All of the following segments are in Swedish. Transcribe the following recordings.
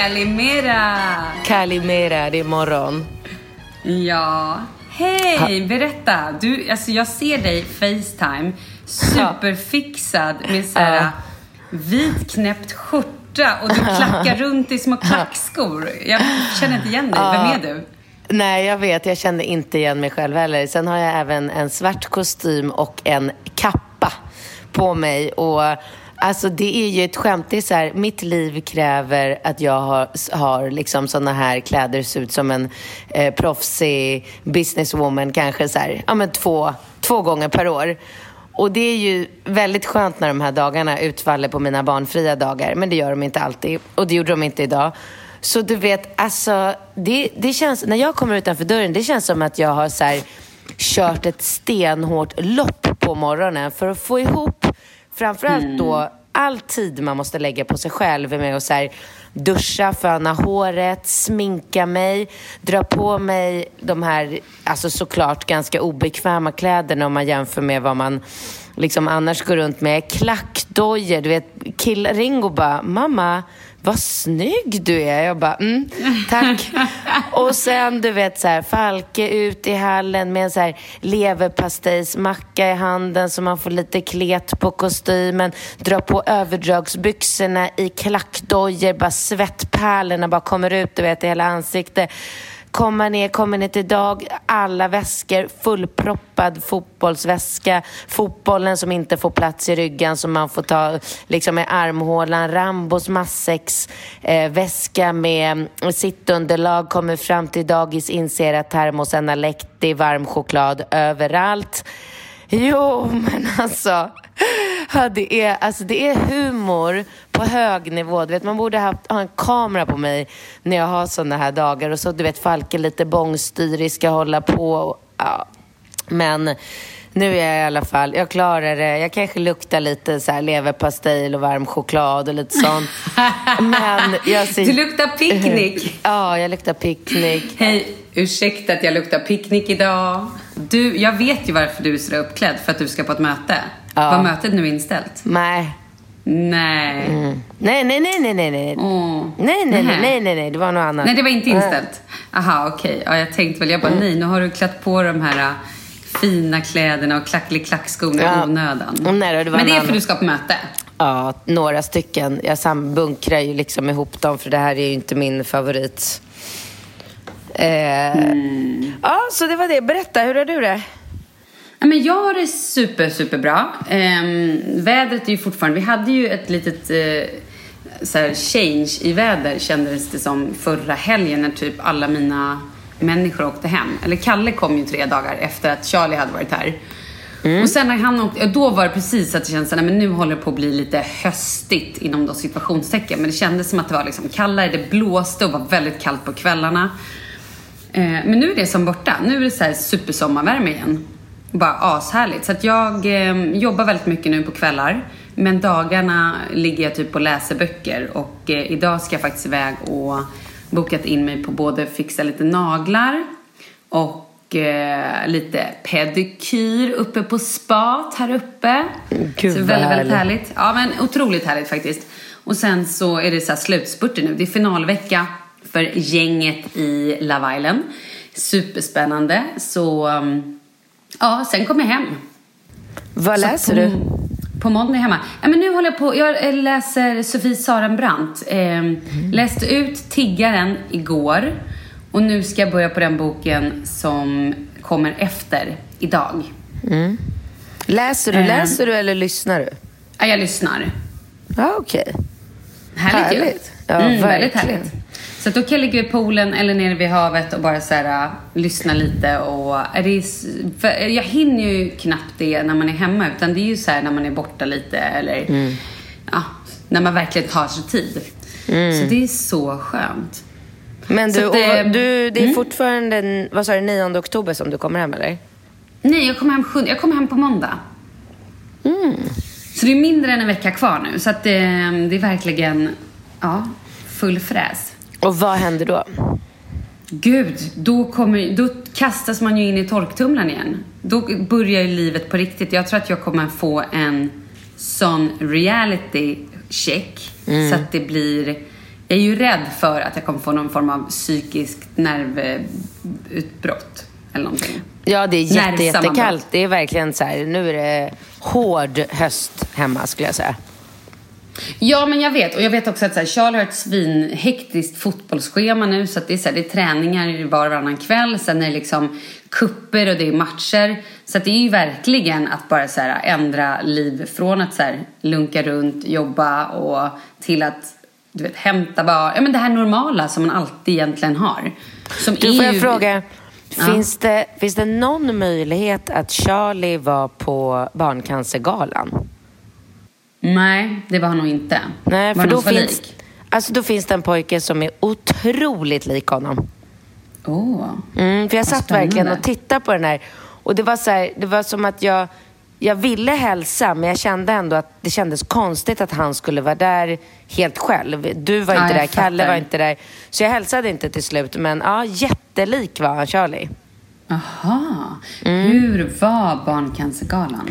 Nej, Calimera! Kalimera, det är morgon. Ja. Hej, berätta. Du, alltså jag ser dig Facetime, superfixad med så här vit knäppt skjorta och du klackar runt i små klackskor. Jag känner inte igen dig. Vem är du? Nej, jag vet. Jag kände inte igen mig själv heller. Sen har jag även en svart kostym och en kappa på mig. Och alltså det är ju ett skämt. Det är så här, mitt liv kräver att jag har, har liksom såna här kläder, ser ut som en eh, proffsig businesswoman kanske så här, ja men två, två gånger per år. Och det är ju väldigt skönt när de här dagarna utfaller på mina barnfria dagar. Men det gör de inte alltid. Och det gjorde de inte idag. Så du vet, alltså, det, det känns, när jag kommer utanför dörren, det känns som att jag har så här, kört ett stenhårt lopp på morgonen för att få ihop framförallt då mm all tid man måste lägga på sig själv med att så här, duscha, föna håret, sminka mig, dra på mig de här, alltså såklart ganska obekväma kläderna om man jämför med vad man liksom annars går runt med. Klackdojor, du vet, kill Ringo bara, mamma, vad snygg du är. Jag bara, mm, tack. och sen du vet så här, Falke ut i hallen med en så här leverpastejsmacka i handen så man får lite klet på kostymen. Dra på överdragsbyxorna i klackdojor, bara svettpärlorna bara kommer ut du vet i hela ansiktet komma ner, kommer ner till dag, alla väskor, fullproppad fotbollsväska, fotbollen som inte får plats i ryggen som man får ta liksom i armhålan, Rambos massex, eh, väska med sittunderlag, kommer fram till dagis, inser att termosen har läckt, det är varm choklad överallt. Jo, men alltså. Ja, det, är, alltså det är humor på hög nivå. Du vet, man borde ha, ha en kamera på mig när jag har sådana här dagar. Och så du vet, Falken lite bångstyrig, ska hålla på. Och, ja. Men nu är jag i alla fall, jag klarar det. Jag kanske luktar lite så här leverpastej och varm choklad och lite sånt. Men jag ser... Du luktar picknick. Ja, jag luktar picknick. Hej, ursäkta att jag luktar picknick idag. Du, jag vet ju varför du är så uppklädd, för att du ska på ett möte. Ja. Var mötet nu inställt? Nej. Nej. Mm. Nej, nej, nej, nej, nej, nej. Oh. Nej, nej, nej, nej, nej, nej, det var något annat. Nej, det var inte inställt. Aha, okej. Okay. Ja, jag tänkte väl, jag bara, mm. nej, nu har du klätt på de här fina kläderna och klacklig-klackskorna ja. i onödan. Nej, det Men det är för att du ska på möte? Ja, några stycken. Jag sambunkrar ju liksom ihop dem för det här är ju inte min favorit. Eh, mm. Ja, så det var det. Berätta, hur har du det? men jag har det super, superbra. Eh, vädret är ju fortfarande... Vi hade ju ett litet eh, så här, change i väder kändes det som förra helgen när typ alla mina människor åkte hem. Eller Kalle kom ju tre dagar efter att Charlie hade varit här. Mm. Och sen när han åkte, då var det precis att det kändes att nu håller det på att bli lite höstigt inom då situationstecken. Men det kändes som att det var liksom kallare, det blåste och var väldigt kallt på kvällarna. Eh, men nu är det som borta. Nu är det så här supersommarvärme igen. Bara ashärligt. Så att jag eh, jobbar väldigt mycket nu på kvällar. Men dagarna ligger jag typ och läser böcker. Och eh, idag ska jag faktiskt iväg och bokat in mig på både fixa lite naglar och eh, lite pedikyr uppe på spat här uppe. Gud, så väldigt, väldigt härligt. Ja, men otroligt härligt faktiskt. Och sen så är det så här slutspurter nu. Det är finalvecka för gänget i Love Island. Superspännande. Så um, ja, sen kommer jag hem. Vad läser på, du? På måndag hemma. Ja, men nu håller jag på, jag läser Sofie Sarenbrant. Eh, mm. Läste ut Tiggaren igår. Och nu ska jag börja på den boken som kommer efter idag. Mm. Läser du, eh, läser du eller lyssnar du? Ja, jag lyssnar. Ja, okej. Okay. Härligt, härligt. Ja, mm, väldigt härligt. Så då kan jag ligga i poolen eller nere vid havet och bara så här, uh, lyssna lite. Och, är det, jag hinner ju knappt det när man är hemma, utan det är ju så här när man är borta lite eller mm. ja, när man verkligen tar sig tid. Mm. Så det är så skönt. Men du, att, eh, du det är mm. fortfarande, vad sa du, 9 oktober som du kommer hem eller? Nej, jag kommer hem, jag kommer hem på måndag. Mm. Så det är mindre än en vecka kvar nu. Så att det, eh, det är verkligen ja, full fräs. Och vad händer då? Gud, då, kommer, då kastas man ju in i torktumlaren igen. Då börjar ju livet på riktigt. Jag tror att jag kommer få en sån reality check. Mm. Så att det blir... Jag är ju rädd för att jag kommer få någon form av psykiskt nervutbrott. Eller någonting. Ja, det är jätte, jättekallt. Det är verkligen så här, nu är det hård höst hemma skulle jag säga. Ja, men jag vet. Och jag vet också att så här, Charlie har ett svinhektiskt fotbollsschema nu. Så att det, är, så här, det är träningar var och varannan kväll. Sen är det liksom kupper och det är matcher. Så det är ju verkligen att bara så här, ändra liv. Från att så här, lunka runt, jobba och till att du vet, hämta barn. Ja, men det här normala som man alltid egentligen har. Som du, får jag ju... fråga. Ja. Finns, det, finns det någon möjlighet att Charlie var på Barncancergalan? Nej, det var han nog inte. Nej, för då finns, alltså, då finns det en pojke som är otroligt lik honom. Oh, mm, för jag satt spännande. verkligen och tittade på den här. Och det var, så här, det var som att jag, jag ville hälsa, men jag kände ändå att det kändes konstigt att han skulle vara där helt själv. Du var inte ja, där, Kalle var inte där. Så jag hälsade inte till slut. Men ja, jättelik var han, Charlie. Aha. Mm. Hur var Barncancergalan?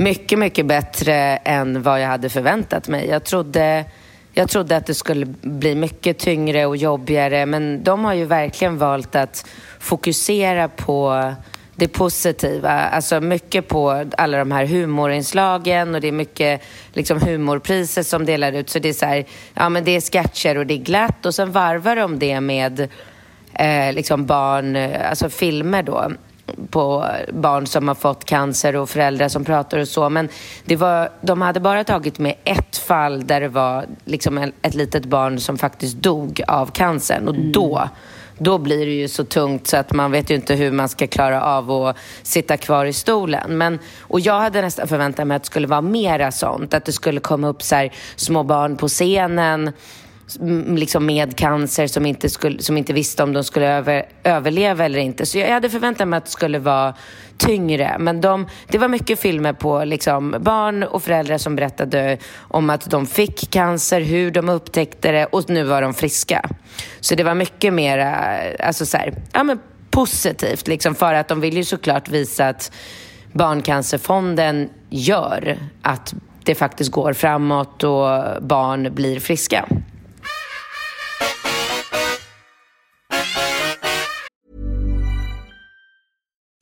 Mycket, mycket bättre än vad jag hade förväntat mig. Jag trodde Jag trodde att det skulle bli mycket tyngre och jobbigare men de har ju verkligen valt att fokusera på det positiva. Alltså mycket på alla de här humorinslagen och det är mycket liksom, humorpriser som delar ut. Så det är så här, ja men det är sketcher och det är glatt och sen varvar de det med eh, liksom barn, alltså filmer då på barn som har fått cancer och föräldrar som pratar och så. Men det var, de hade bara tagit med ett fall där det var liksom ett litet barn som faktiskt dog av cancern. Och mm. då, då blir det ju så tungt så att man vet ju inte hur man ska klara av att sitta kvar i stolen. Men, och jag hade nästan förväntat mig att det skulle vara mera sånt. Att det skulle komma upp så små barn på scenen liksom med cancer som inte, skulle, som inte visste om de skulle över, överleva eller inte. Så jag hade förväntat mig att det skulle vara tyngre. Men de, det var mycket filmer på liksom barn och föräldrar som berättade om att de fick cancer, hur de upptäckte det och nu var de friska. Så det var mycket mer alltså så här, ja, men positivt liksom för att de vill ju såklart visa att Barncancerfonden gör att det faktiskt går framåt och barn blir friska.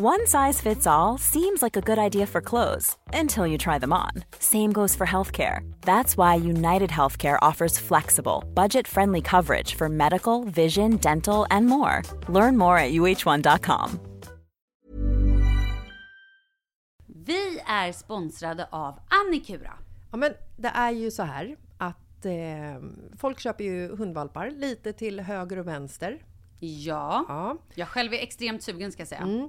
One size fits all seems like a good idea for clothes until you try them on. Same goes for healthcare. That's why United Healthcare offers flexible, budget friendly coverage for medical, vision, dental, and more. Learn more at uh1.com. Vi är sponsrade av Annikura. Ja, men det är ju så här att eh, folk köper ju hundvalpar lite till höger och vänster. Ja, ja. jag själv är extremt sugen ska jag säga. Mm.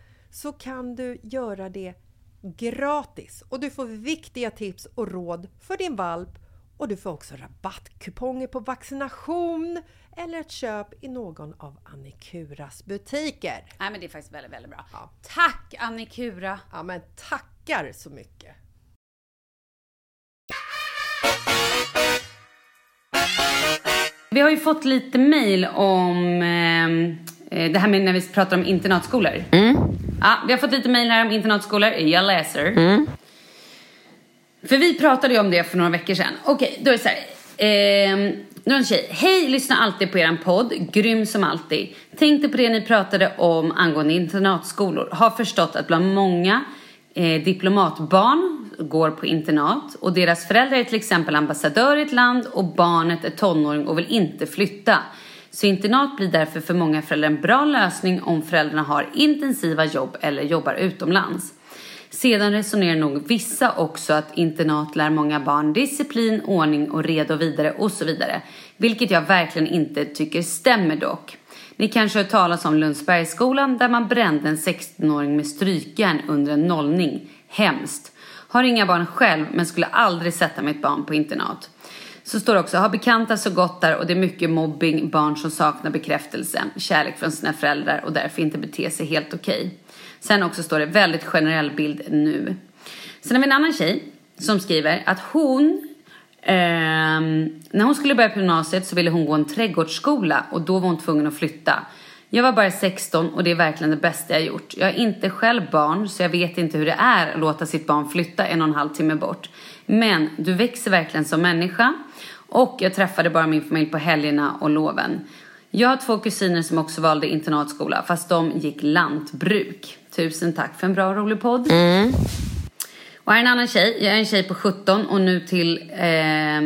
så kan du göra det gratis och du får viktiga tips och råd för din valp och du får också rabattkuponger på vaccination eller ett köp i någon av Annikuras butiker. Nej, men det är faktiskt väldigt, väldigt bra. Ja. Tack Annikura! Ja, men tackar så mycket! Vi har ju fått lite mail om eh, det här med när vi pratar om internatskolor. Ja, vi har fått lite mail här om internatskolor. Jag läser. För vi pratade ju om det för några veckor sedan. Okej, då är det så här. Eh, nu är en tjej. Hej, lyssnar alltid på eran podd. Grym som alltid. Tänkte på det ni pratade om angående internatskolor. Har förstått att bland många eh, diplomatbarn går på internat och deras föräldrar är till exempel ambassadör i ett land och barnet är tonåring och vill inte flytta. Så internat blir därför för många föräldrar en bra lösning om föräldrarna har intensiva jobb eller jobbar utomlands. Sedan resonerar nog vissa också att internat lär många barn disciplin, ordning och reda och vidare och så vidare. Vilket jag verkligen inte tycker stämmer dock. Ni kanske har hört talas om Lundsbergsskolan där man brände en 16-åring med strykjärn under en nollning. Hemskt. Har inga barn själv men skulle aldrig sätta mitt barn på internat. Så står det också, har bekanta så gott där och det är mycket mobbing, barn som saknar bekräftelse, kärlek från sina föräldrar och därför inte beter sig helt okej. Sen också står det väldigt generell bild nu. Sen har vi en annan tjej som skriver att hon ehm, när hon skulle börja på gymnasiet så ville hon gå en trädgårdsskola och då var hon tvungen att flytta. Jag var bara 16 och det är verkligen det bästa jag gjort. Jag är inte själv barn så jag vet inte hur det är att låta sitt barn flytta en och en halv timme bort. Men du växer verkligen som människa och jag träffade bara min familj på helgerna och loven. Jag har två kusiner som också valde internatskola fast de gick lantbruk. Tusen tack för en bra och rolig podd. Och här är en annan tjej. Jag är en tjej på 17 och nu till eh,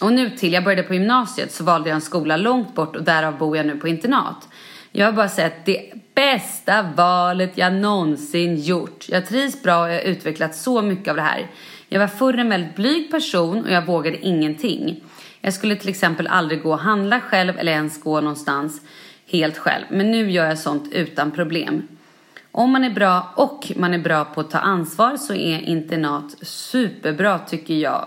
och nu till jag började på gymnasiet så valde jag en skola långt bort och därav bor jag nu på internat. Jag har bara sett det bästa valet jag någonsin gjort. Jag trivs bra och jag har utvecklat så mycket av det här. Jag var förr en väldigt blyg person och jag vågade ingenting. Jag skulle till exempel aldrig gå och handla själv eller ens gå någonstans helt själv. Men nu gör jag sånt utan problem. Om man är bra och man är bra på att ta ansvar så är internat superbra tycker jag.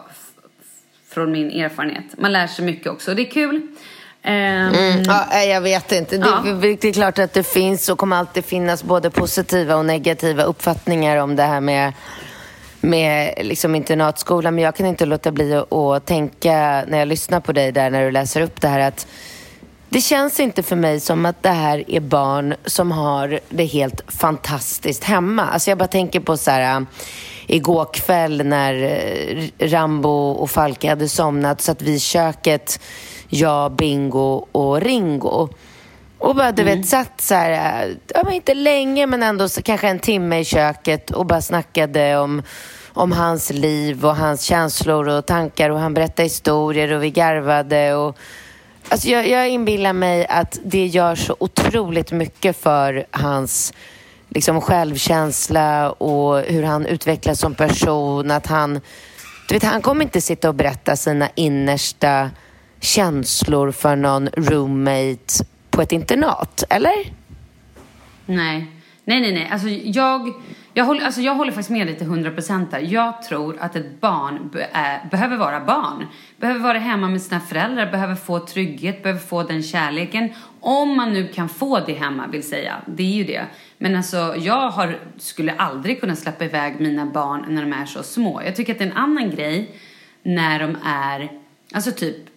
Från min erfarenhet. Man lär sig mycket också och det är kul. Ehm, Mm, ja, jag vet inte. Det, Ja. det är klart att det finns och kommer alltid finnas både positiva och negativa uppfattningar om det här med, med liksom internatskolan. Men jag kan inte låta bli att, att tänka när jag lyssnar på dig där när du läser upp det här att det känns inte för mig som att det här är barn som har det helt fantastiskt hemma. Alltså jag bara tänker på så här, äh, igår kväll när äh, Rambo och Falke hade somnat så att vi i köket, jag, Bingo och Ringo. Och bara du vet satt så här, ja, men inte länge men ändå så, kanske en timme i köket och bara snackade om om hans liv och hans känslor och tankar och han berättade historier och vi garvade och Alltså jag, jag inbillar mig att det gör så otroligt mycket för hans liksom, självkänsla och hur han utvecklas som person. Att han, du vet, han kommer inte sitta och berätta sina innersta känslor för någon roommate på ett internat, eller? Nej, nej, nej. nej. Alltså, jag, jag, håller, alltså, jag håller faktiskt med dig till 100% där. Jag tror att ett barn be, äh, behöver vara barn. Behöver vara hemma med sina föräldrar, behöver få trygghet, behöver få den kärleken. Om man nu kan få det hemma, vill säga. Det är ju det. Men alltså, jag har, skulle aldrig kunna släppa iväg mina barn när de är så små. Jag tycker att det är en annan grej när de är, alltså typ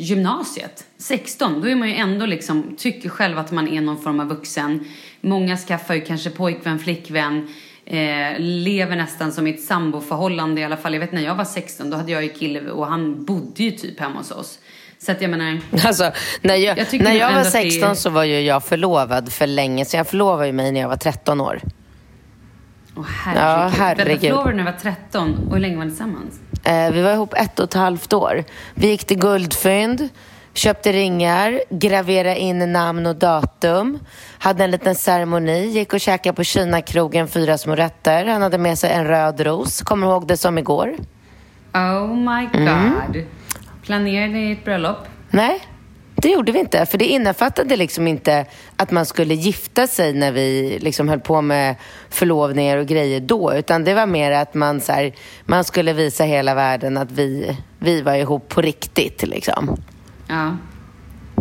gymnasiet, 16, då är man ju ändå liksom, tycker själv att man är någon form av vuxen. Många skaffar ju kanske pojkvän, flickvän, eh, lever nästan som i ett samboförhållande i alla fall. Jag vet när jag var 16, då hade jag ju kille och han bodde ju typ hemma hos oss. Så att jag menar, Alltså, när jag, Jag när jag var ändå att det är- 16 så var ju jag förlovad för länge så Jag förlovade ju mig när jag var 13 år. åh herregud. Ja, herregud. Vänta, förlovade när du var 13 och hur länge var ni tillsammans? Eh, vi var ihop ett och ett halvt år. Vi gick till Guldfynd. Köpte ringar, graverade in namn och datum. Hade en liten ceremoni, gick och käkade på Kina-krogen fyra små rätter. Han hade med sig en röd ros. Kommer ihåg det som igår? Oh my god. Planerade ni ett bröllop? Nej, det gjorde vi inte. För det innefattade liksom inte att man skulle gifta sig när vi liksom höll på med förlovningar och grejer då. Utan det var mer att man, så här, man skulle visa hela världen att vi, vi var ihop på riktigt. Liksom. Ja.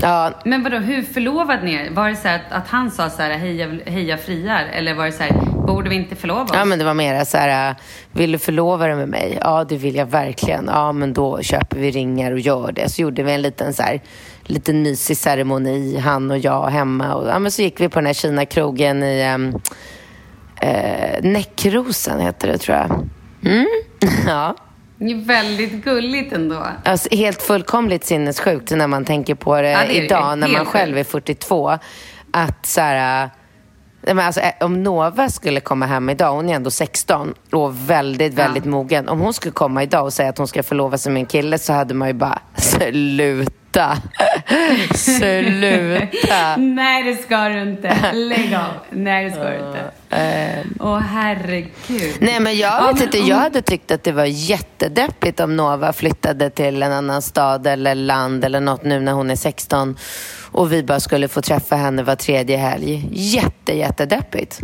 Ja, Men vadå, hur förlovade ni er? Var det så att, att han sa så här, heja, heja friar? Eller var det så här, borde vi inte förlova oss? ja, men det var mer så här, vill du förlova dig med mig? Ja, det vill jag verkligen. Ja, men då köper vi ringar och gör det. Så gjorde vi en liten så här, liten mysig ceremoni, han och jag hemma. Och, ja, men så gick vi på den här Kina-krogen i um, eh, Näckrosen, heter det tror jag. Mm. ja. Det är väldigt gulligt ändå. Alltså, helt fullkomligt sinnessjukt när man tänker på det, Ja, det idag när man själv är sjukt. 42. Att så här, men alltså, äh, om Nova skulle komma hem idag, hon är ändå 16 och väldigt, väldigt mogen. Om hon skulle komma idag och säga att hon ska förlova sig med en kille så hade man ju bara, sluta. Sluta. Nej, det ska du inte. Lägg av. Nej, det ska du inte. Åh, herregud. Nej, men jag Ja, vet inte. Jag hade tyckt att det var jättedeppigt om Nova flyttade till en annan stad eller land eller något nu när hon är 16 och vi bara skulle få träffa henne var tredje helg. Jätte, jättedeppigt.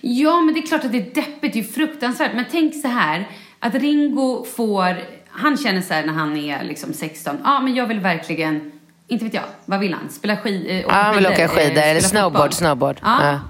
Ja, men det är klart att det är deppigt. Det är fruktansvärt. Men tänk så här, att Ringo får... Han känner så här när han är liksom 16. Ja, men jag vill verkligen... Inte vet jag. Vad vill han? Spela skid, eh, Ja, han vill åka skidor eh, eller snowboard, fotboll. snowboard. Ja. Ja.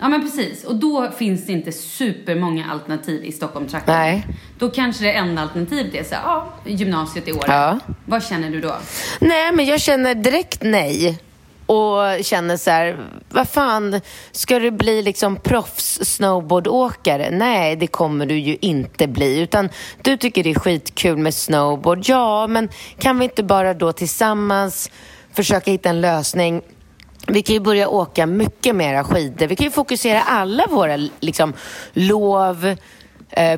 Ja, men precis. Och då finns det inte supermånga alternativ i Stockholmtrakten. Nej. Då kanske det enda alternativet är så här, ja, gymnasiet i år. Ja. Vad känner du då? Nej, men jag känner direkt nej. Och känner så här, vad fan, ska du bli liksom proffs snowboardåkare? Nej, det kommer du ju inte bli. Utan du tycker det är skitkul med snowboard. Ja, men kan vi inte bara då tillsammans försöka hitta en lösning vi kan ju börja åka mycket mera skidor. Vi kan ju fokusera alla våra liksom, lov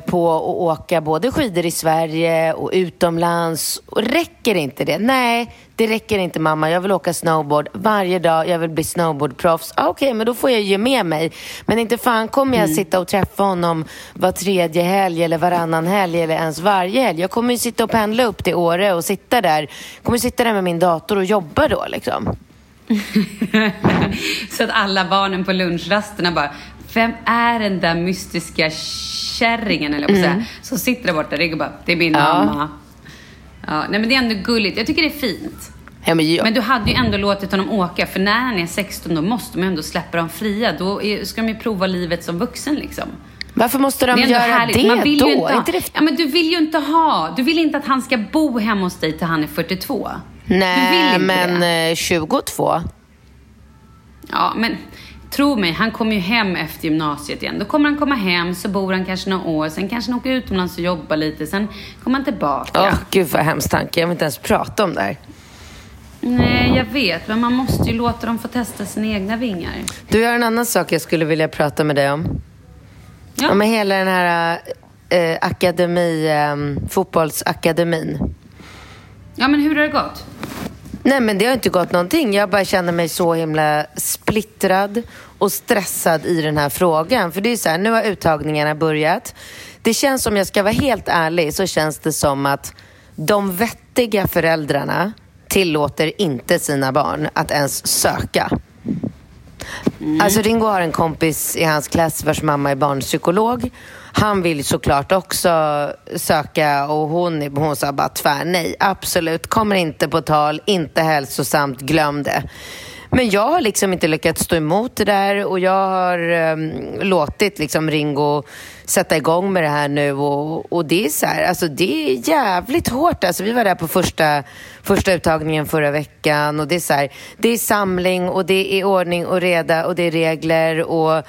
på att åka både skidor i Sverige och utomlands. Och räcker inte det? Nej, det räcker inte mamma. Jag vill åka snowboard varje dag. Jag vill bli snowboardproffs. Ah, Okej, men då får jag ge med mig. Men inte fan kommer jag sitta och träffa honom var tredje helg eller varannan helg eller ens varje helg. Jag kommer ju sitta och pendla upp till Åre och sitta där. Jag kommer sitta där med min dator och jobba då liksom. så att alla barnen på lunchrasterna bara, vem är den där mystiska kärringen, eller säga, som sitter där borta? Riggo bara, det är min Mm. Ja. mamma. Ja, nej men det är ändå gulligt. Jag tycker det är fint. Ja, men jag, Men du hade ju ändå låtit honom åka, för när han är 16 då måste man ju ändå släppa dem fria. Då ska de ju prova livet som vuxen liksom. varför måste de Det göra härligt. det Man vill då? ju inte ha, det... ja, men du vill ju inte ha, du vill inte att han ska bo hemma hos dig till han är 42. du vill Nej, men det. eh, 22. Ja, men tro mig, han kommer ju hem efter gymnasiet igen. Då kommer han komma hem, så bor han kanske några år, sen kanske han åker utomlands och jobbar lite, sen kommer han tillbaka. Åh, gud vad hemskt tanke. Jag vill inte ens prata om det här. Nej, jag vet, men man måste ju låta dem få testa sina egna vingar. Du, har en annan sak jag skulle vilja prata med dig om. Ja. Om hela den här eh, akademi, eh, fotbollsakademin. Ja, men hur har det gått? Nej, men det har inte gått någonting. Jag bara känner mig så himla splittrad och stressad i den här frågan. För det är så här, nu har uttagningarna börjat. Det känns som, jag ska vara helt ärlig, så känns det som att de vettiga föräldrarna tillåter inte sina barn att ens söka. Mm. Alltså Ringo har en kompis i hans klass vars mamma är barnpsykolog. Han vill såklart också söka och hon, hon sa bara tvär nej. Absolut, kommer inte på tal, inte hälsosamt, glöm det. Men jag har liksom inte lyckats stå emot det där och jag har um, låtit liksom Ringo sätta igång med det här nu och, och det är så här, alltså det är jävligt hårt. Alltså vi var där på första, första uttagningen förra veckan och det är så här, det är samling och det är ordning och reda och det är regler och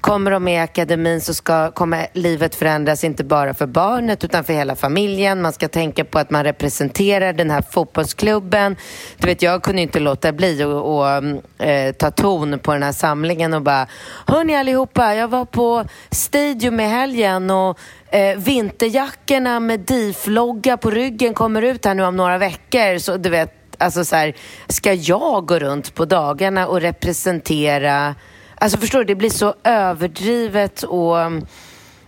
Kommer de med i akademin så ska, kommer livet förändras inte bara för barnet utan för hela familjen. Man ska tänka på att man representerar den här fotbollsklubben. Du vet, jag kunde inte låta bli att och, mm, eh, ta ton på den här samlingen och bara Hörni allihopa, jag var på Stadium i helgen och eh, vinterjackorna med DIF-logga på ryggen kommer ut här nu om några veckor. Så du vet, Alltså så här, ska jag gå runt på dagarna och representera... Alltså förstår du, det blir så överdrivet och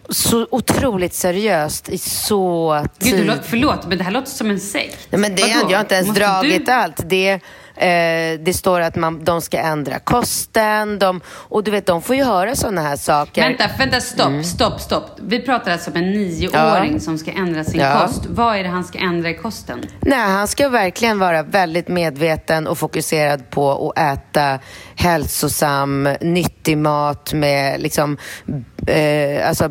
så otroligt seriöst i så tid. Gud, du låter, förlåt, men det här låter som en sekt. Nej, men det, Vadå? jag har inte ens Måste dragit du... allt. Det, eh, det står att man, de ska ändra kosten. De, och du vet, de får ju höra sådana här saker. Vänta, vänta, stopp, Mm. stopp, stopp. Vi pratar alltså om en nioåring som ska ändra sin Ja. kost. Vad är det han ska ändra i kosten? Nej, han ska verkligen vara väldigt medveten och fokuserad på att äta hälsosam, nyttig mat med liksom, eh, alltså,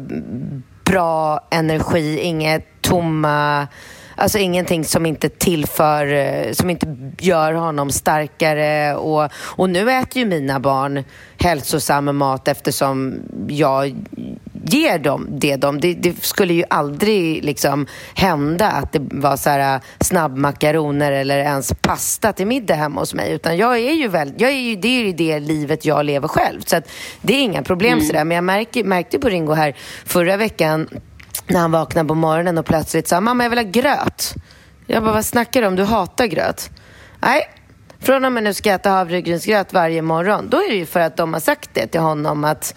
bra energi, inget tomma Alltså ingenting som inte tillför, eh, som inte gör honom starkare. Och, och nu äter ju mina barn hälsosam mat eftersom jag ger dem det de... Det, det skulle ju aldrig liksom hända att det var så här snabbmakaroner eller ens pasta till middag hemma hos mig. Utan jag är ju väl, jag är ju, det är ju det livet jag lever själv. Så det är inga problem sådär. Men jag märker, märkte på Ringo här förra veckan när han vaknade på morgonen och plötsligt sa mamma jag vill ha gröt. Jag bara, vad snackar du om? Du hatar gröt. Nej, från och med nu ska jag äta havregrynsgröt varje morgon. Då är det ju för att de har sagt det till honom att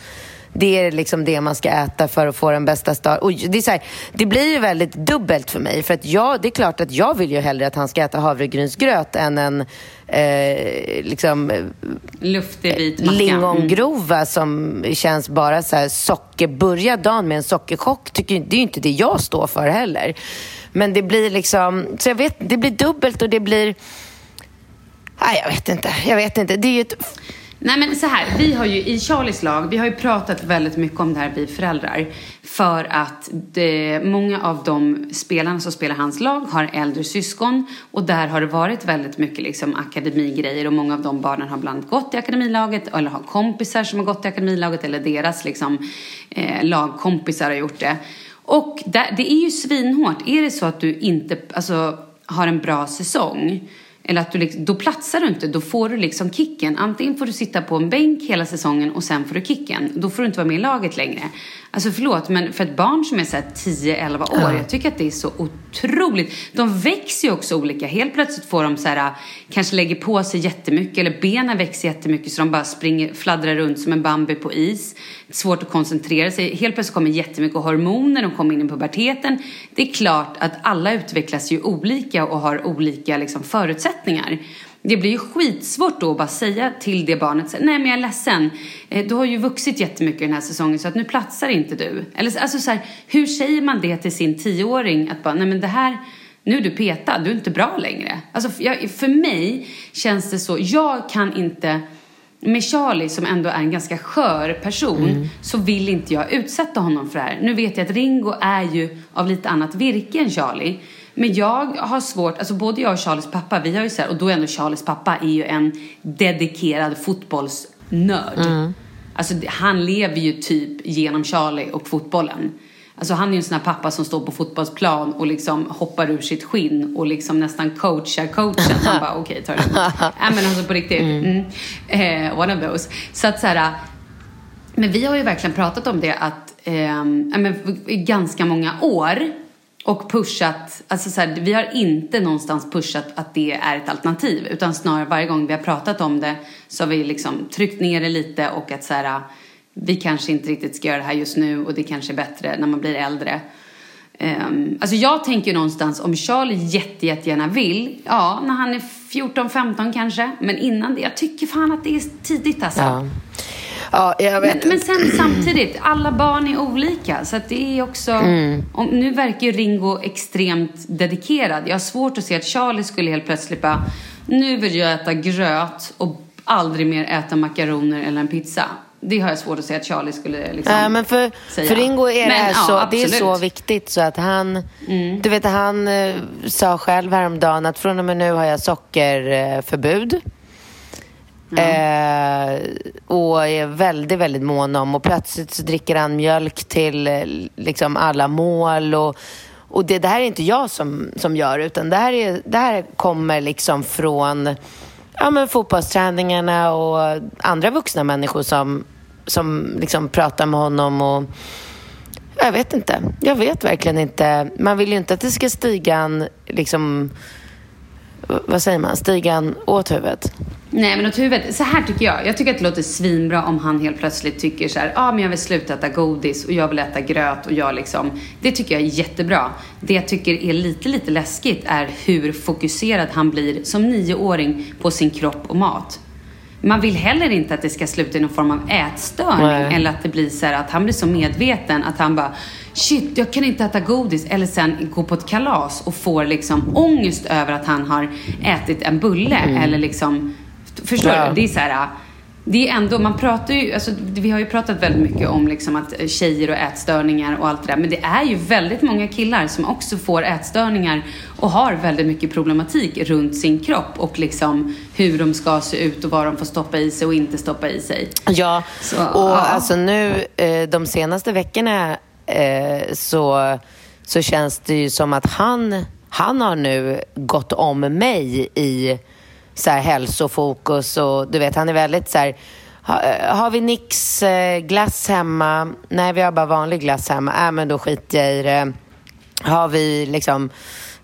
det är liksom det man ska äta för att få den bästa start. Och det, är så här, det blir ju väldigt dubbelt för mig. För att jag, det är klart att jag vill ju hellre att han ska äta havregrynsgröt än en eh, liksom, Luftig vit macka. lingongrova som känns bara så här socker. Börja dagen med en sockerchock, tycker, det är ju inte det jag står för heller. Men det blir liksom, så jag vet, det blir dubbelt och det blir... Nej, jag vet inte. Jag vet inte. Det är ju ett... Nej men så här, vi har ju i Charlies lag, vi har ju pratat väldigt mycket om det här vi föräldrar. För att det, många av de spelarna som spelar hans lag har äldre syskon. Och där har det varit väldigt mycket liksom akademigrejer och många av de barnen har bland annat gått i akademilaget eller har kompisar som har gått i akademilaget eller deras liksom, eh, lagkompisar har gjort det. Och där, det är ju svinhårt. Är det så att du inte alltså, har en bra säsong eller att du liksom, då platsar du inte, då får du liksom kicken. Antingen får du sitta på en bänk hela säsongen och sen får du kicken. Då får du inte vara med i laget längre. Alltså förlåt, men för ett barn som är så här 10-11 år, jag tycker att det är så otroligt. De växer ju också olika. Helt plötsligt får de så här, kanske lägger på sig jättemycket eller benen växer jättemycket så de bara springer, fladdrar runt som en Bambi på is. Svårt att koncentrera sig. Helt plötsligt kommer jättemycket hormoner, de kommer in i puberteten. Det är klart att alla utvecklas ju olika och har olika liksom, förutsättningar. Det blir ju skitsvårt då att bara säga till det barnet nej men jag är ledsen, Eh, du har ju vuxit jättemycket den här säsongen så att nu platsar inte du. Eller alltså så här, hur säger man det till sin tioåring att bara, nej men det här, nu är du petad, du är inte bra längre. Alltså för, mig känns det så, jag kan inte med Charlie som ändå är en ganska skör person så vill inte jag utsätta honom för det här. Nu vet jag att Ringo är ju av lite annat virke än Charlie. Men jag har svårt, alltså både jag och Charlies pappa, vi har ju så här, och då är ändå Charlies pappa är ju en dedikerad fotbollsnörd. Alltså det- han lever ju typ genom Charlie och fotbollen. Alltså han är ju en sån här pappa som står på fotbollsplan och liksom hoppar ur sitt skinn och liksom nästan coachar coachen. Han bara okej, ta det lugnt. Nej men alltså på riktigt. Mm. Eh, one of those. Så att så här, men vi har ju verkligen pratat om det att ja, men, i ganska många år och pushat, alltså så här, vi har inte någonstans pushat att det är ett alternativ utan snarare varje gång vi har pratat om det så har vi liksom tryckt ner det lite och att så här, vi kanske inte riktigt ska göra det här just nu och det kanske är bättre när man blir äldre. Um, alltså jag tänker någonstans om Charlie jätte, jättegärna vill, ja när han är 14-15 kanske, men innan det, jag tycker fan att det är tidigt alltså. Ja. Ja, jag vet. Men, men sen samtidigt, alla barn är olika. Så det är också... Om, nu verkar ju Ringo extremt dedikerad. Jag har svårt att se att Charlie skulle helt plötsligt bara... Nu vill jag äta gröt och aldrig mer äta makaroner eller en pizza. Det har jag svårt att se att Charlie skulle liksom Ja, men för, säga. för Ringo är det Men, här ja, så, det är så viktigt så att han, du vet han eh, sa själv häromdagen att från och med nu har jag sockerförbud. Eh, och är väldigt, väldigt mån om och plötsligt så dricker han mjölk till eh, liksom alla mål och, och det, det här är inte jag som, som gör utan det här, är, det här kommer liksom från ja, men fotbollsträningarna och andra vuxna människor som, som liksom pratar med honom och jag vet inte. Jag vet verkligen inte. Man vill ju inte att det ska stiga en liksom vad säger man, Stigan, åt huvudet? Nej, men åt huvudet. Så här tycker jag. Jag tycker att det låter svinbra om han helt plötsligt tycker så här, ja ah, men jag vill sluta äta godis och jag vill äta gröt och jag liksom. Det tycker jag är jättebra. Det jag tycker är lite, lite läskigt är hur fokuserad han blir som nioåring på sin kropp och mat. Man vill heller inte att det ska sluta i någon form av ätstörning Nej. eller att det blir så att han blir så medveten att han bara Shit, jag kan inte äta godis. Eller sen gå på ett kalas och får liksom ångest över att han har ätit en bulle. Eller liksom, förstår Ja. du? Det är så här, det är ändå, man pratar ju, alltså, vi har ju pratat väldigt mycket om liksom att tjejer och ätstörningar och allt det där. Men det är ju väldigt många killar som också får ätstörningar och har väldigt mycket problematik runt sin kropp och liksom hur de ska se ut och vad de får stoppa i sig och inte stoppa i sig. Ja, Så, och ja. alltså nu eh, de senaste veckorna eh, så, så känns det ju som att han, han har nu gått om mig i så här, hälsofokus och du vet, han är väldigt så här ha, eh, har vi Nix-glass eh, hemma? Nej, vi har bara vanlig glass hemma. Äh, men då skiter jag i det. Har vi liksom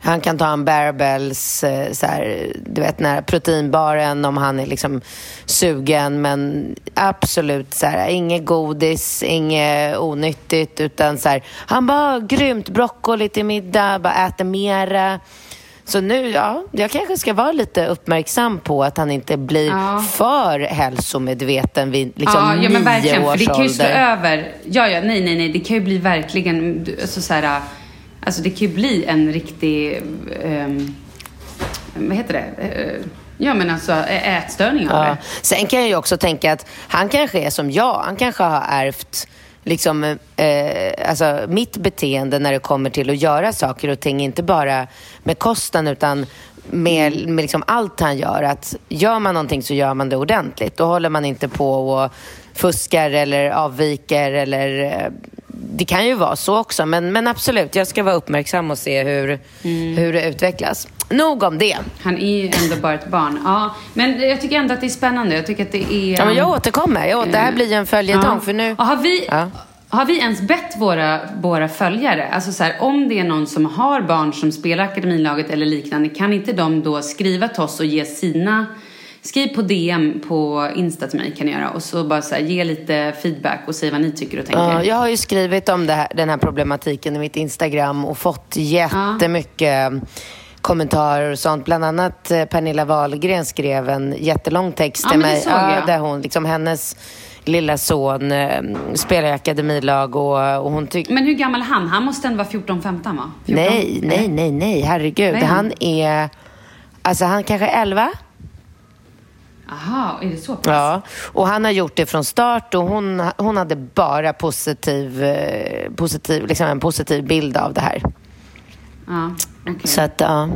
han kan ta en Bearbells, eh, så här, du vet den här proteinbaren om han är liksom sugen. Men absolut så här, inget godis, inget onyttigt. Utan så här, han bara, grymt, broccoli till middag, bara äter mera. Så nu, ja, jag kanske ska vara lite uppmärksam på att han inte blir Ja. för hälsomedveten vid liksom ja, ja, men verkligen. För det kan ju stå över. Ja, ja, nej, nej, nej. Det kan ju bli verkligen, alltså så här, alltså det kan ju bli en riktig, ehm, vad heter det? Eh, Ja, men alltså ä- ätstörning av Ja. Sen kan jag ju också tänka att han kanske är som jag. Han kanske har ärvt liksom, eh, alltså, mitt beteende när det kommer till att göra saker och ting. Inte bara med kosten utan med, med liksom allt han gör. Att gör man någonting så gör man det ordentligt. Då håller man inte på och fuskar eller avviker. Eller, eh, det kan ju vara så också. Men, men absolut, jag ska vara uppmärksam och se hur, hur det utvecklas. Nog om det. Han är ju ändå bara ett barn. Ja, men jag tycker ändå att det är spännande. Jag tycker att det är... Ja, men jag återkommer. Jag, det här blir ju en följetong. För nu... Och har, vi, Ja. har vi ens bett våra, våra följare, alltså så här, om det är någon som har barn som spelar Akademilaget eller liknande, kan inte de då skriva till oss och ge sina Skriv på DM på Insta till mig kan ni göra och så bara så här, ge lite feedback och säg vad ni tycker och tänker. Ja, jag har ju skrivit om här, den här problematiken i mitt Instagram och fått jättemycket kommentarer och sånt. Bland annat eh, Pernilla Wahlgren skrev en jättelång text Ja, till mig. såg jag. där hon, liksom hennes lilla son eh, spelar i akademilag och, och hon tycker... Men hur gammal är han? Han måste ändå vara 14-15 va? 14? Nej, nej, nej, nej, herregud. Han? han är... Alltså han kanske är 11? Aha, är det så pass? Ja, och han har gjort det från start och hon, hon hade bara positiv, eh, positiv, liksom en positiv bild av det här. Ja, okej. Så att, ja.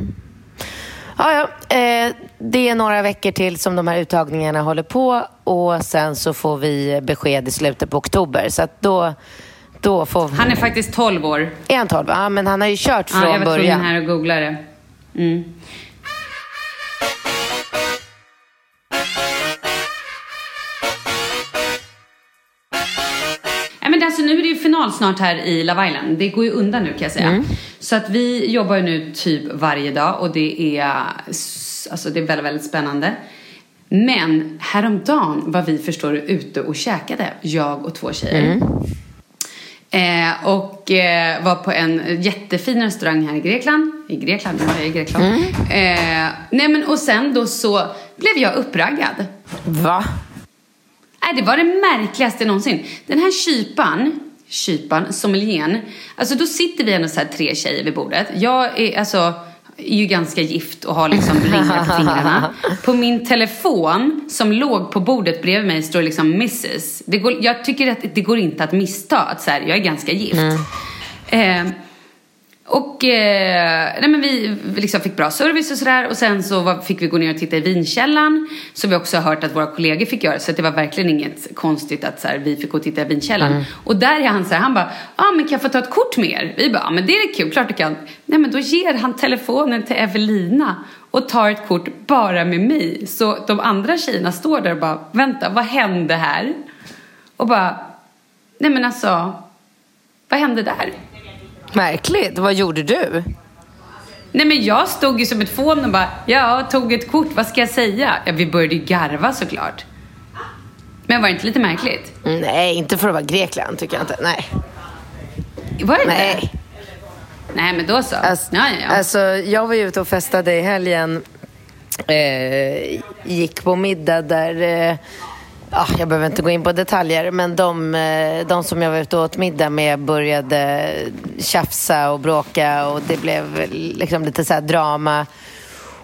Ja, ja. Eh, det är några veckor till som de här uttagningarna håller på och sen så får vi besked i slutet på oktober. Så att då, då får... Han är faktiskt 12 år. Är han 12? Ja, men han har ju kört från Ja, jag var tvungen början. här och googla det. Mm. Final snart här i Love Island. Det går ju undan nu kan jag säga. Mm. Så att vi jobbar ju nu typ varje dag och det är, alltså, det är väldigt, väldigt spännande. Men häromdagen var vi förstår du ute och käkade, jag och två tjejer. Mm. Eh, och eh, var på en jättefin restaurang här i Grekland. I Grekland, jag i Grekland. Mm. Eh, nej men och sen då så blev jag uppraggad. Va? Nej, det var det märkligaste någonsin. Den här kypan, kypan, sommelieren. Alltså då sitter vi ändå så här tre tjejer vid bordet. Jag är alltså är ju ganska gift och har liksom ringar på fingrarna. På min telefon som låg på bordet bredvid mig står liksom Mrs. Det går, jag tycker att det går inte att missta att så här, jag är ganska gift. Eh, och eh, nej men vi liksom fick bra service och sådär och sen så var, fick vi gå ner och titta i vinkällan som vi också har hört att våra kollegor fick göra så det var verkligen inget konstigt att så här, vi fick gå och titta i vinkällan. Och där är han så här, han bara, ja ah, men kan jag få ta ett kort med er? Vi bara, ah, men det är kul, klart du kan. Nej men då ger han telefonen till Evelina och tar ett kort bara med mig. Så de andra tjejerna står där och bara, vänta vad hände här? Och bara, nej men alltså, vad hände där? Märkligt. Vad gjorde du? Nej men jag stod ju som ett fån och bara, ja, tog ett kort, vad ska jag säga? Ja, vi började ju garva såklart. Men var det inte lite märkligt? Nej, inte för att vara Grekland tycker jag inte. Nej. Var det Nej. inte? Nej, men då så. Alltså, ja, ja, ja. alltså, jag var ju ute och festade i helgen. Eh, gick på middag där... Eh, ja, jag behöver inte gå in på detaljer, men de, eh, de som jag var ute och åt middag med började tjafsa och bråka och det blev liksom lite så drama.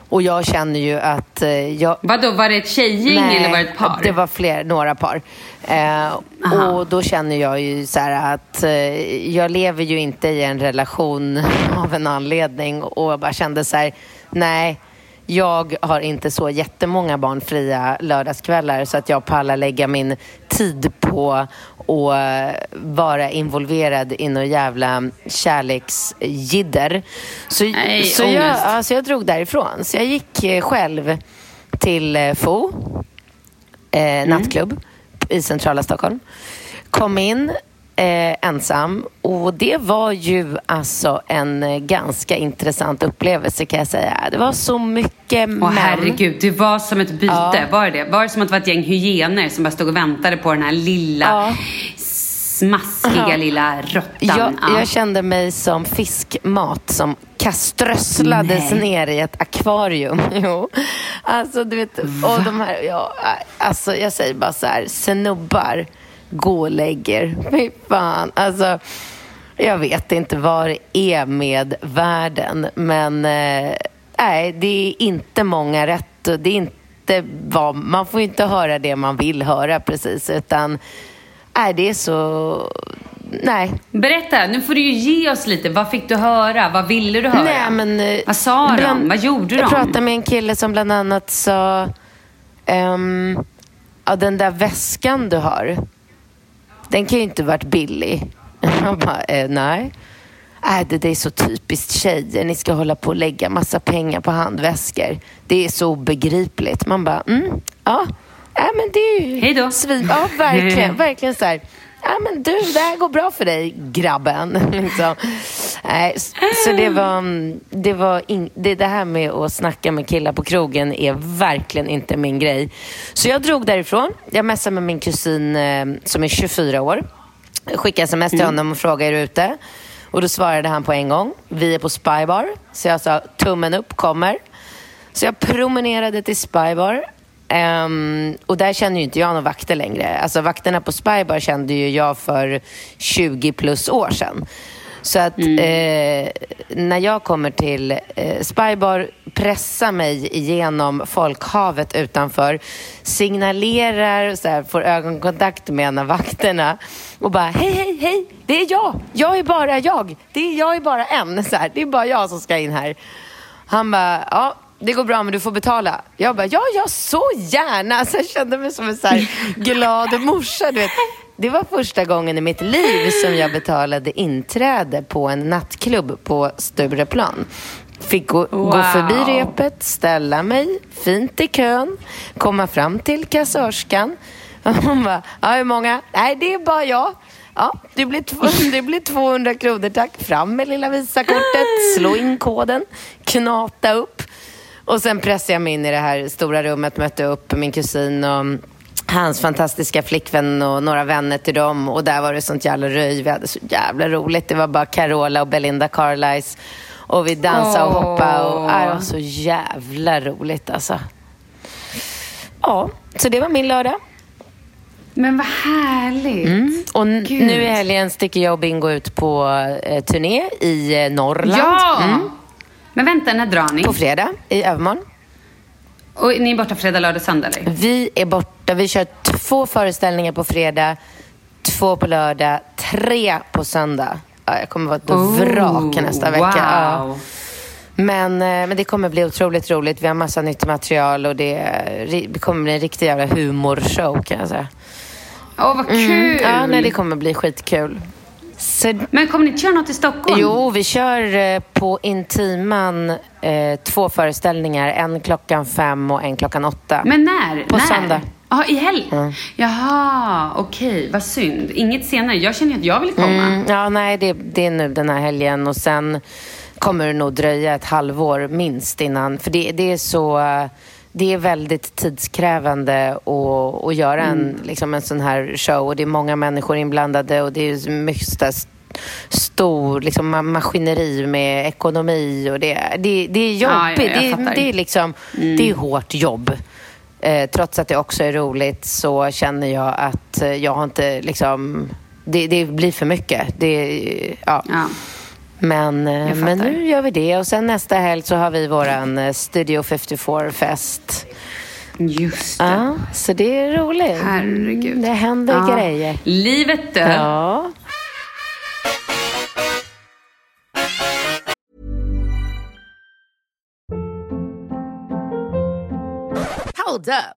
Och jag känner ju att eh, jag, Vadå, var det ett tjejgäng eller var det ett par? det var fler, några par. Eh, och då känner jag ju så här att eh, jag lever ju inte i en relation av en anledning och jag bara kände så här, nej, jag har inte så jättemånga barnfria lördagskvällar så att jag pallar lägga min tid på att vara involverad i något jävla kärleksjidder. Så, Nej, så, jag, ångest. ja, så jag drog därifrån. Så jag gick eh, själv till eh, Fo, eh, nattklubb i centrala Stockholm. Kom in eh, ensam och det var ju alltså en eh, ganska intressant upplevelse kan jag säga. Det var så mycket Åh män. herregud, det var som ett byte. Ja. Var det? Var det som att det var ett gäng hyener som bara stod och väntade på den här lilla, Ja. smaskiga Ja. lilla råttan? Jag, Ja. jag kände mig som fiskmat som kaströsslades Nej. ner i ett akvarium. Jo. Alltså, du vet, och de här, ja, alltså, jag säger bara så här, snubbar, gå och lägg er. Fy fan. Alltså, jag vet inte vad det är med världen, men eh, nej, det är inte många rätt. och Det är inte vad, man får inte höra det man vill höra precis, utan nej, det är så... Nej, Berätta, nu får du ju ge oss lite. Vad fick du höra? Vad ville du höra? Nej, men, eh, Vad sa de? bland- Vad gjorde Jag de? pratade med en kille som bland annat sa... ehm, ja, den där väskan du har, den kan ju inte varit billig. Jag bara, eh, nej. Äh, det, det är så typiskt tjejer. Ni ska hålla på och lägga massa pengar på handväskor. Det är så obegripligt. Man bara, mm, ja. Äh, men det är ju... Hej då. Svin, ja, verkligen. verkligen så här. Ja, men du, det här går bra för dig, grabben. liksom. Nej, så det var... mm, Det, var in, det, det här med att snacka med killar på krogen är verkligen inte min grej. Så jag drog därifrån. Jag messade med min kusin eh, som är 24 år. Jag skickade sms till honom och frågade är du ute? Och då svarade han på en gång. Vi är på Spybar. Så jag sa tummen upp, kommer. Så jag promenerade till Spybar. Ehm, och där kände ju inte jag några vakter längre. Alltså vakterna på Spybar kände ju jag för 20 plus år sedan. Så att eh, när jag kommer till eh, Spybar, pressar mig igenom folkhavet utanför, signalerar, så här, får ögonkontakt med en av vakterna och bara hej, hej, hej, det är jag. Jag är bara jag. Det är, jag är bara en. Så här, det är bara jag som ska in här. Han bara, ja, det går bra men du får betala. Jag bara, ja, ja, så gärna. Alltså, jag kände mig som en så glad morsa, du vet. Det var första gången i mitt liv som jag betalade inträde på en nattklubb på Stureplan. Fick gå, gå Wow. förbi repet, ställa mig fint i kön, komma fram till kassörskan. Hon bara, ja, hur många? Nej, det är bara jag. Ja, det blir, det blir 200 kronor tack. Fram med lilla Visakortet, slå in koden, knata upp. Och sen pressade jag mig in i det här stora rummet, mötte upp min kusin och hans fantastiska flickvän och några vänner till dem. Och där var det sånt jävla röj. Vi hade så jävla roligt. Det var bara Carola och Belinda Carlisle. Och vi dansade och hoppade. Och, äh, det var så jävla roligt alltså. Ja, så det var min lördag. Men vad härligt. Och n- Gud. nu i helgen sticker jag och Bingo ut på eh, turné i eh, Norrland. Ja! Mm. Men vänta, när drar ni? På fredag i övermorgon. Och ni är borta fredag, lördag, söndag eller? Vi är borta. Vi kör två föreställningar på fredag, två på lördag, tre på söndag. Ja, jag kommer vara ett Oh, vrak nästa vecka. Ja. Wow. Men, eh, men det kommer bli otroligt roligt. Vi har massa nytt material och det, det kommer bli en riktig jävla humorshow kan jag säga. Åh, vad kul! Ja, nej, det kommer bli skitkul. Så Men kommer ni inte köra något i Stockholm? Jo, vi kör eh, på Intiman eh, två föreställningar. En klockan fem och en klockan åtta. Men när? På när? söndag. Ja, i helg? Jaha, okej. Vad synd. Inget senare. Jag känner att jag vill komma. Mm, ja, nej, det, det är nu den här helgen och sen kommer det nog dröja ett halvår minst innan. För det, det är så... Det är väldigt tidskrävande att, att göra en, liksom en sån här show och det är många människor inblandade och det är mycket stor liksom, ma- maskineri med ekonomi och det, det, det är jobbigt. Ja, jag det, det är liksom, det är hårt jobb. Eh, trots att det också är roligt så känner jag att eh, jag har inte liksom... Det, det blir för mycket. Det, ja. Ja. Men, eh, men nu gör vi det. Och sen nästa helg så har vi våran eh, Studio 54-fest. Just det. Ja, så det är roligt. Herregud. Det händer Ja. grejer. Livet du. Ja. Hold up.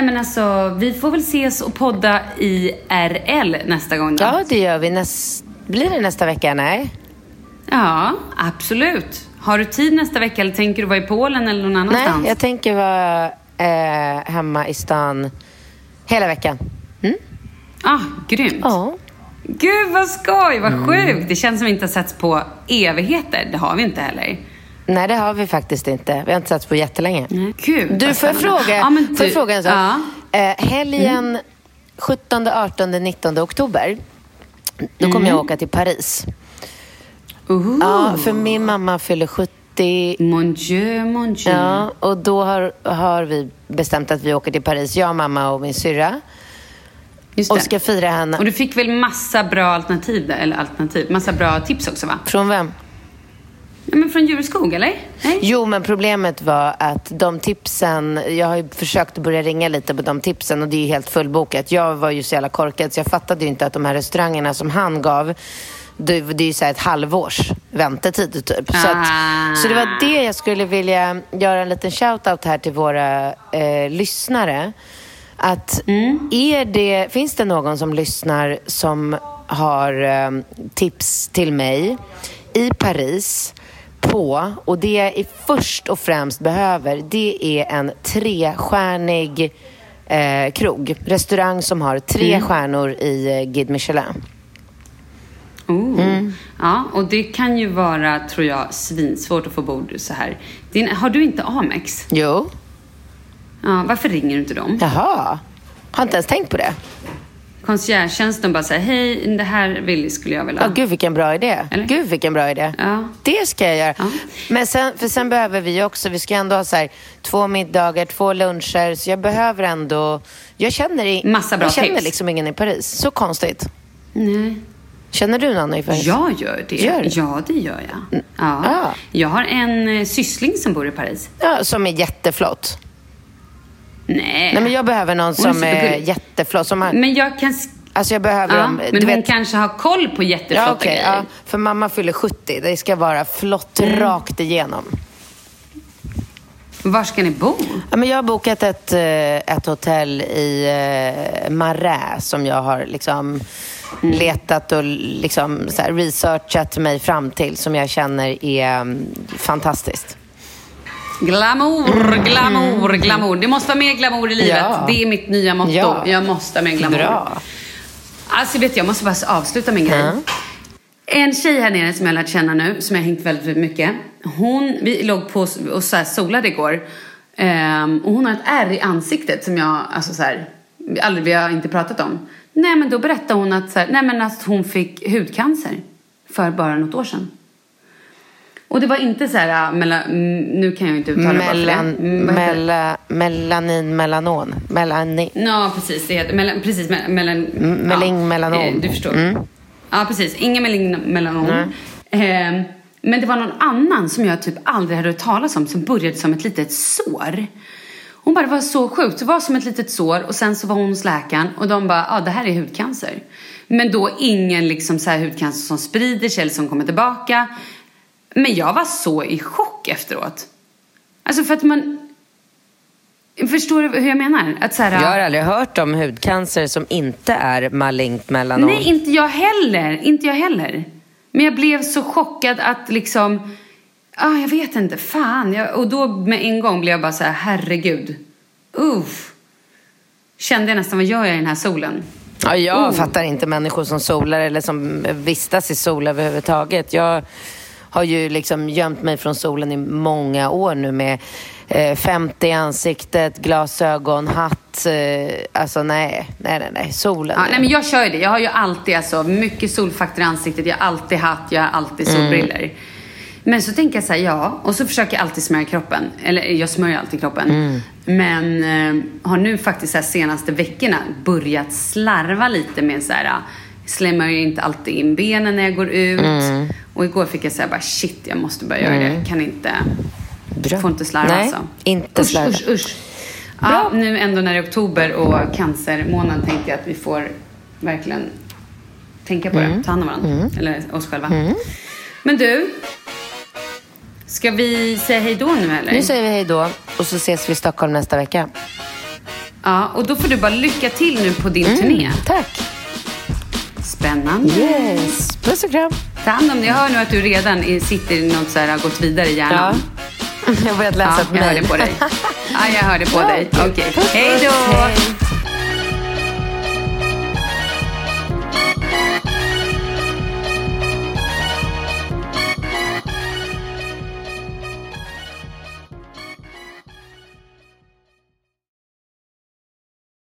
Nej men alltså vi får väl ses och podda i RL nästa gång då. ja, det gör vi. Näs... Blir det nästa vecka? Nej. Ja, absolut. Har du tid nästa vecka eller tänker du vara i Polen eller någon annanstans? Nej, jag tänker vara eh, hemma i stan hela veckan. Ah, grymt. Ja. Gud vad skoj, vad sjukt. Det känns som vi inte har setts på evigheter. Det har vi inte heller. Nej, det har vi faktiskt inte. Vi har inte satts på jättelänge. Nej, Gud, Du, får jag fråga, Ja, men får du- jag fråga en sak? Ja. Eh, helgen 17, 18, 19 oktober, då kommer Mm. jag åka till Paris. Uhu. Ja, för min mamma fyller 70. Mon Dieu, mon Dieu. Ja, och då har, har vi bestämt att vi åker till Paris, jag, mamma och min syrra. Just Och det. ska fira henne. Och du fick väl massa bra alternativ, där, eller alternativ, massa bra tips också va? Från vem? Men från Djurskog eller? Nej? Jo, men problemet var att de tipsen, jag har ju försökt att börja ringa lite på de tipsen och det är ju helt fullbokat. Jag var ju så jävla korkad så jag fattade ju inte att de här restaurangerna som han gav, det, det är ju så här ett halvårs väntetid typ. Så, att, Ah. så det var det jag skulle vilja göra en liten shout-out här till våra eh, lyssnare. Att är det, finns det någon som lyssnar som har eh, tips till mig i Paris på, och det jag först och främst behöver, det är en trestjärnig eh, krog. Restaurang som har tre stjärnor i eh, Guide Michelin. Oh. Mm. Ja, och det kan ju vara, tror jag, svinsvårt att få bord så här. Din, har du inte Amex? Jo. Ja, varför ringer du inte dem? Jaha. Har inte ens tänkt på det. Conciergetjänsten bara säger hej, det här vill, skulle jag vilja Ja, ha. gud vilken bra idé. Eller? Gud vilken bra idé. Ja. Det ska jag göra. Ja. Men sen, för sen behöver vi också, vi ska ändå ha så här, två middagar, två luncher. Så jag behöver ändå, jag känner, i, Massa bra jag känner tips. liksom ingen i Paris. Så konstigt. Nej. Känner du någon i Paris? Jag gör det. Gör? Ja, det gör jag. Ja. Ah. Jag har en eh, syssling som bor i Paris. Ja, som är jätteflott. Nej. Nej, men jag behöver någon som är jätteflott. Som har, Men jag kan... alltså jag behöver Ja, dem. men du hon vet, kanske har koll på jätteflotta ja, okej, grejer. ja, för mamma fyller 70. Det ska vara flott Mm. rakt igenom. Var ska ni bo? Ja, men jag har bokat ett, eh, ett hotell i eh, Marais som jag har liksom Mm. letat och liksom researchat mig fram till som jag känner är mm, fantastiskt. Glamour, glamour, glamour. Det måste vara mer glamour i livet. Ja. Det är mitt nya motto. Ja. Jag måste ha mer glamour. Bra. Alltså vet du, jag måste bara avsluta min grej. En tjej här nere som jag har lärt känna nu, som jag har hängt väldigt, mycket. Hon, vi låg på och så här solade igår. Ehm, och hon har ett ärr i ansiktet som jag, alltså så här, aldrig, vi har inte pratat om. Nej men då berättade hon att, så här, nej, men att hon fick hudcancer för bara något år sedan. Och det var inte så här, äh, mellan, mm, nu kan jag inte uttala det bara. Mm, mela, melanin, melanon. Melanin. Ja, precis. Det heter, mellan, precis me- mellan, meling, melanom. eh, Du förstår. Mm. Ja, precis. Ingen meling, melanom. Eh, men det var någon annan som jag typ aldrig hade hört talas om som började som ett litet sår. Hon bara, det var så sjukt. Det var som ett litet sår och sen så var hon hos läkaren och de bara, ja ah, det här är hudcancer. Men då ingen liksom så här hudcancer som sprider sig eller som kommer tillbaka. Men jag var så i chock efteråt. Alltså för att man... Förstår du hur jag menar? Att så här, Jag har aldrig hört om hudcancer som inte är malignt melanom. Nej, inte jag heller. Inte jag heller. Men jag blev så chockad att liksom... Ah, jag vet inte. Fan. Jag, och då med en gång blev jag bara så här, herregud. Uff. Kände jag nästan, vad gör jag i den här solen? Ja, jag Oh. fattar inte människor som solar eller som vistas i sol överhuvudtaget. Jag har ju liksom gömt mig från solen i många år nu med eh, 50 i ansiktet, glasögon, hatt. Eh, alltså nej, nej, nej, nej. Solen. Ja, nej, men jag kör ju det. Jag har ju alltid alltså, mycket solfaktor i ansiktet. Jag har alltid hatt, jag har alltid solbriller. Men så tänker jag så här, ja. Och så försöker jag alltid smörja kroppen. Eller jag smörjer alltid kroppen. Men eh, har nu faktiskt så senaste veckorna börjat slarva lite med så här. Slämmar ju inte alltid in benen när jag går ut. Och igår fick jag säga bara shit, jag måste börja göra det. Jag kan inte, Bra. får inte slarva Nej, alltså. inte usch, slarva. Usch, usch. Ja, nu ändå när det är oktober och cancermånaden tänkte jag att vi får verkligen tänka på Mm. det. Ta hand om varandra. Eller oss själva. Men du. Ska vi säga hej då nu eller? Nu säger vi hej då och så ses vi i Stockholm nästa vecka. Ja, och då får du bara lycka till nu på din turné. Tack. Spännande. Yes. Puss och kram. Ta hand om. Jag hör nu att du redan sitter i något så här, har gått vidare i hjärnan. Jag har börjat läsa Ja, ett jag mejl. hörde på dig. Ja, jag hörde på dig. Okej. Puss, Hej då.